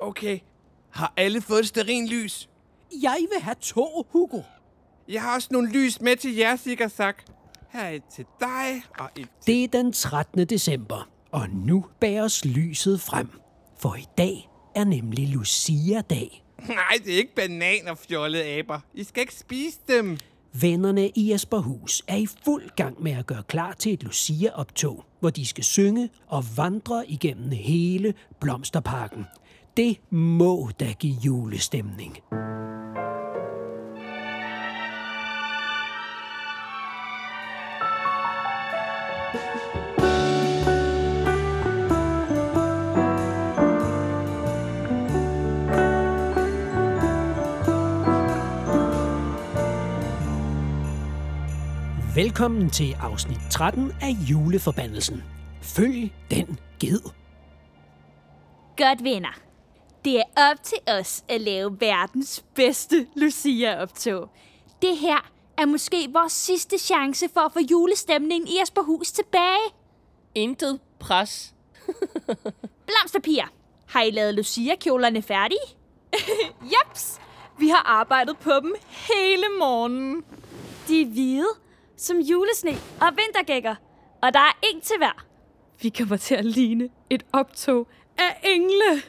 Okay. Har alle fået et lys? Jeg vil have to, Hugo. Jeg har også nogle lys med til jer, Sikkersak. Her er et til dig, og et til... Det er den 13. december, og nu bæres lyset frem. For i dag er nemlig Lucia-dag. Nej, det er ikke bananer, fjollede aber. I skal ikke spise dem. Vennerne i Jesperhus er i fuld gang med at gøre klar til et Lucia-optog, hvor de skal synge og vandre igennem hele Blomsterparken. Det må da give julestemning. Velkommen til afsnit 13 af Juleforbandelsen. Følg den ged. Godt venner. Det er op til os at lave verdens bedste Lucia-optog. Det her er måske vores sidste chance for at få julestemningen i Asperhus tilbage. Intet pres. Blomsterpiger, har I lavet Lucia-kjolerne færdige? Jeps! Vi har arbejdet på dem hele morgenen. De er hvide, som julesne og vintergækker. Og der er en til hver. Vi kommer til at ligne et optog af engle.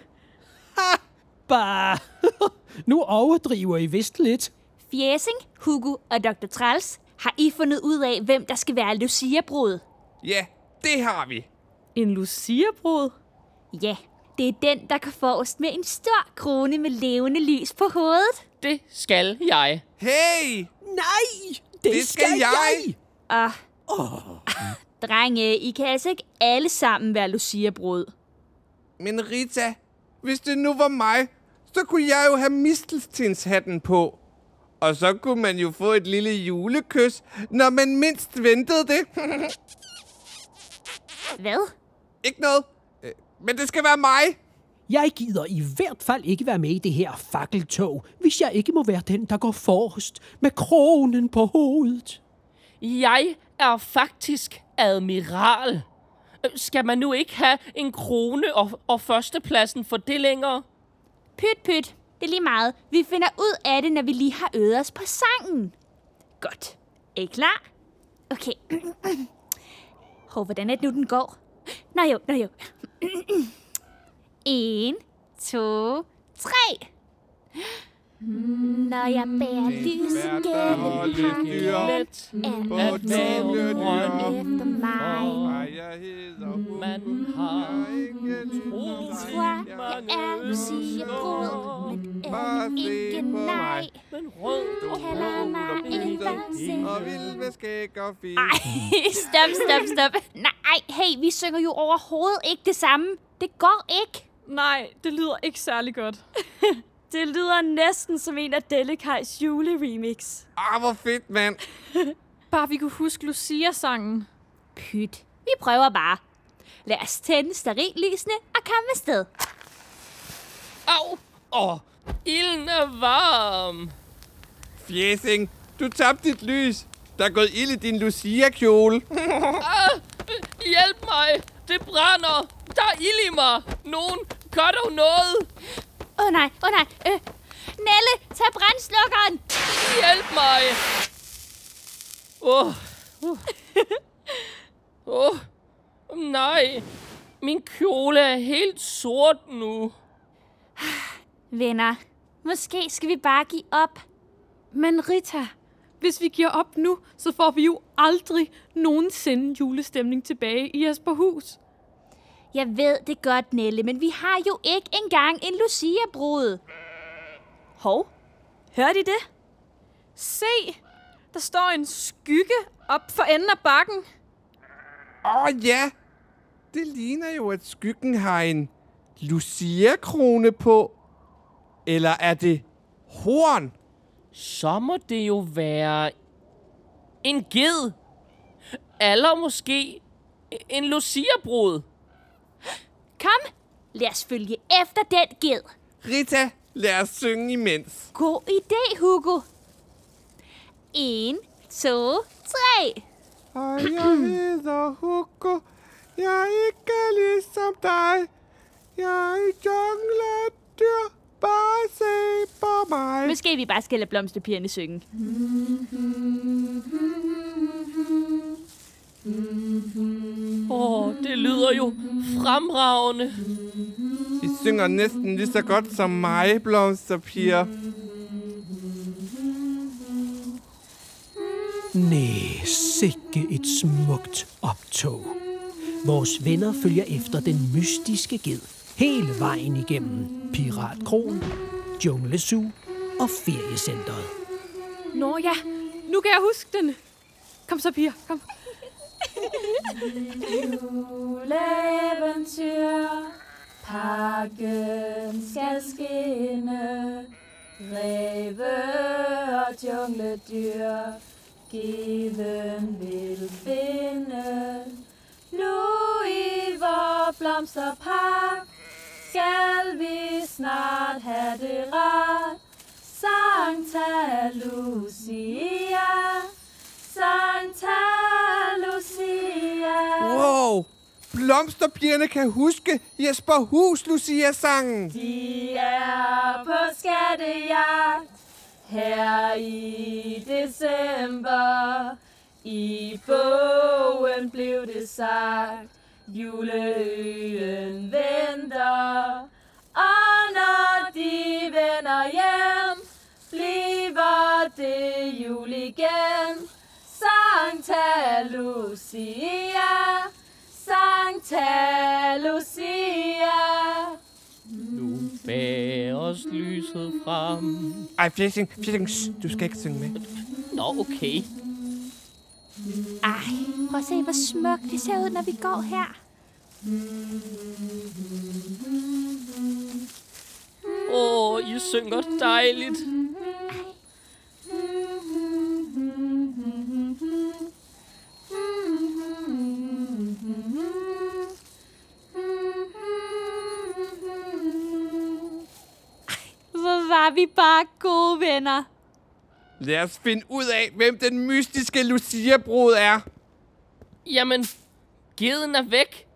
Bare, nu overdriver I vist lidt. Fjæsing, Hugo og Dr. Træls har I fundet ud af, hvem der skal være Lucia-brud. Ja, det har vi. En Lucia-brud? Ja, det er den, der kan forrest med en stor krone med levende lys på hovedet. Det skal jeg. Hey! Nej, det, Det skal jeg. Og... Drenge, I kan altså ikke alle sammen være Lucia-brud. Men Rita, hvis det nu var mig, så kunne jeg jo have mistelstinshatten på. Og så kunne man jo få et lille julekys, når man mindst ventede det. Hvad? ikke noget. Øh, Men det skal være mig. Jeg gider i hvert fald ikke være med i det her fakkeltog, hvis jeg ikke må være den, der går forrest med kronen på hovedet. Jeg er faktisk admiral. Skal man nu ikke have en krone og, og førstepladsen for det længere? Pyt, pyt. Det er lige meget. Vi finder ud af det, når vi lige har øvet os på sangen. Godt. Er I klar? Okay. Hov, hvordan er det nu, den går? Nå jo, nå jo. en, to, tre. Når jeg bærer lys gennem dyr Let parken, at er være togen grøn. efter mig. Man har Tror, jeg er Brud, men er det ikke nej. Men rød og Kalder mig en bamse. Og vild med skæg og fint. Ej, stop, stop, stop. Nej, hey, vi synger jo overhovedet ikke det samme. Det går ikke. Nej, det lyder ikke særlig godt. Det lyder næsten som en af Delikajs juleremix. Ah, hvor fedt, mand. Bare vi kunne huske Lucia-sangen. Pyt. Vi prøver bare. Lad os tænde sterillysene og komme afsted. Au! Åh, ilden er varm. Fjæsing, du tabte dit lys. Der er gået ild i din Lucia-kjole. Ah, hjælp mig! Det brænder! Der er ild i mig! Nogen, gør dog noget! Åh oh, nej, åh oh, nej. Øh, Nelle, tag brændslukkeren. Hjælp mig! Åh. Uh. Åh. Nej. Min kjole er helt sort nu. Venner, måske skal vi bare give op. Men Rita, hvis vi giver op nu, så får vi jo aldrig nogensinde julestemning tilbage i Jesperhus. Jeg ved det godt, Nelle, men vi har jo ikke engang en Lucia-brud. Hov, hørte I det? Se, der står en skygge op for enden af bakken. Åh oh, ja, det ligner jo, at skyggen har en Lucia-krone på. Eller er det horn? Så må det jo være en ged. Eller måske en Lucia-brud. Kom, lad os følge efter den ged. Rita, lad os synge imens. God idé, Hugo. En, to, tre. Og jeg hedder Hugo. Jeg er ikke ligesom dig. Jeg jongler dyr. måske vi bare skal lade blomsterpigerne synge. Åh, oh, det lyder jo fremragende. I synger næsten lige så godt som mig, blomsterpiger. Næh, sikke et smukt optog. Vores venner følger efter den mystiske ged hele vejen igennem Piratkronen, Junglesue og Feriecenteret. Nå ja, nu kan jeg huske den. Kom så, piger, kom. Juleeventyr, parken skal skinne, ræve og jungledyr, given vil finde. Nu i vor blomsterpark, skal vi snart have det rart. Santa Lucia, Santa Lucia. Wow! Blomsterpigerne kan huske Jesper Hus Lucia-sangen. De er på skattejagt her i december. I bogen blev det sagt, juleøen venter. Og når de vender hjem, bliver det jul igen. Santa Lucia, Santa Lucia. Nu bæres lyset frem. Ej, Fjæsing, Fjæsing, shh, du skal ikke synge med. Nå, okay. Ej, prøv at se, hvor smukt det ser ud, når vi går her. Åh, oh, I synger dejligt. Var vi bare gode venner. Lad os finde ud af, hvem den mystiske Lucia-brud er. Jamen, geden er væk.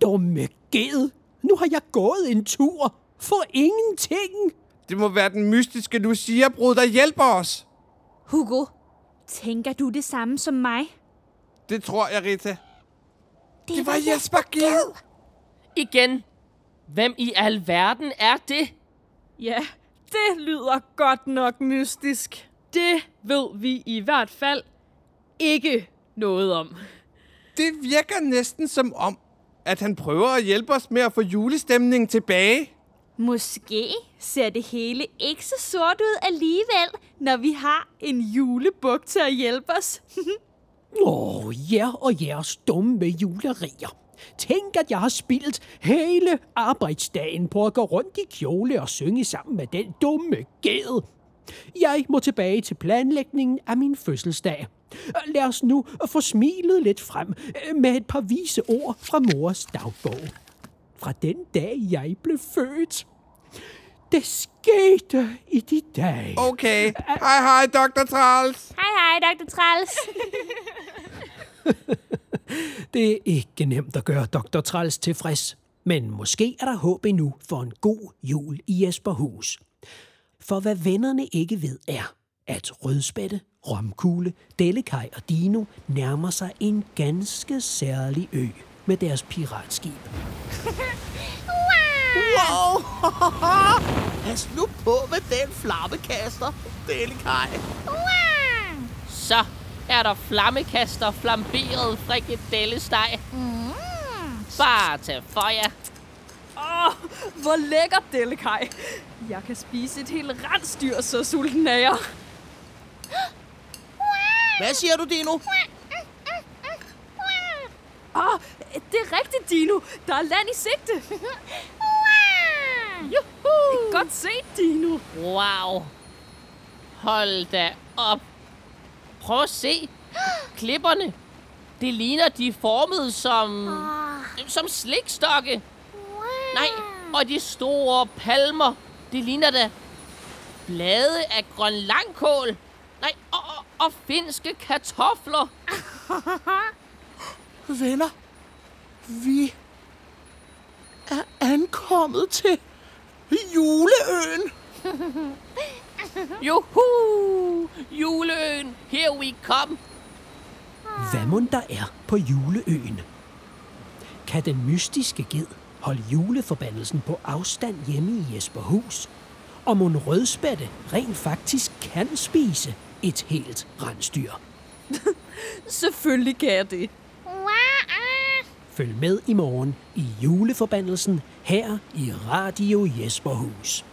Dumme ged. Nu har jeg gået en tur for ingenting. Det må være den mystiske Lucia-brud, der hjælper os. Hugo, tænker du det samme som mig? Det tror jeg, Rita. Det var Jesper Ged. Igen. Hvem i alverden er det? Ja, det lyder godt nok mystisk. Det ved vi i hvert fald ikke noget om. Det virker næsten som om, at han prøver at hjælpe os med at få julestemningen tilbage. Måske ser det hele ikke så sort ud alligevel, når vi har en julebuk til at hjælpe os. Åh, jer og jeres dumme julerier. Tænk, at jeg har spildt hele arbejdsdagen på at gå rundt i kjole og synge sammen med den dumme ged. Jeg må tilbage til planlægningen af min fødselsdag. Lad os nu få smilet lidt frem øh, med et par vise ord fra mors dagbog. Fra den dag, jeg blev født. Det skete i de dage. Okay. Hej, hej, Dr. Træls. Hej hej, Dr. Træls. Det er ikke nemt at gøre Dr. Træls tilfreds, men måske er der håb endnu for en god jul i Jesperhus. For hvad vennerne ikke ved er, at Rødspætte, Romkugle, Dellekaj og Dino nærmer sig en ganske særlig ø med deres piratskib. Wow! Pas nu på med den flammekaster, Delikaj. Så er der flammekaster flamberet frikadellesteg. Mm. Bare til for jer. Åh, hvor lækkert, Dellekaj. Jeg kan spise et helt rensdyr, så sulten er jeg. Hvad siger du, Dino? Åh, det er rigtigt, Dino. Der er land i sigte. Juhu! Godt set, Dino. Wow. Hold da op. Prøv at se. Klipperne. Det ligner, de er formet som... Som slikstokke. Nej, og de store palmer. Det ligner da blade af grøn langkål. Nej, og, og, og finske kartofler. Venner, vi er ankommet til juleøen. Juhu! Juleøen, here we come. Hvad mon der er på juleøen? Kan den mystiske ged holde juleforbandelsen på afstand hjemme i Jesperhus? Og mon rødspætte rent faktisk kan spise et helt rensdyr? Selvfølgelig kan jeg det. Følg med i morgen i juleforbandelsen her i Radio Jesperhus.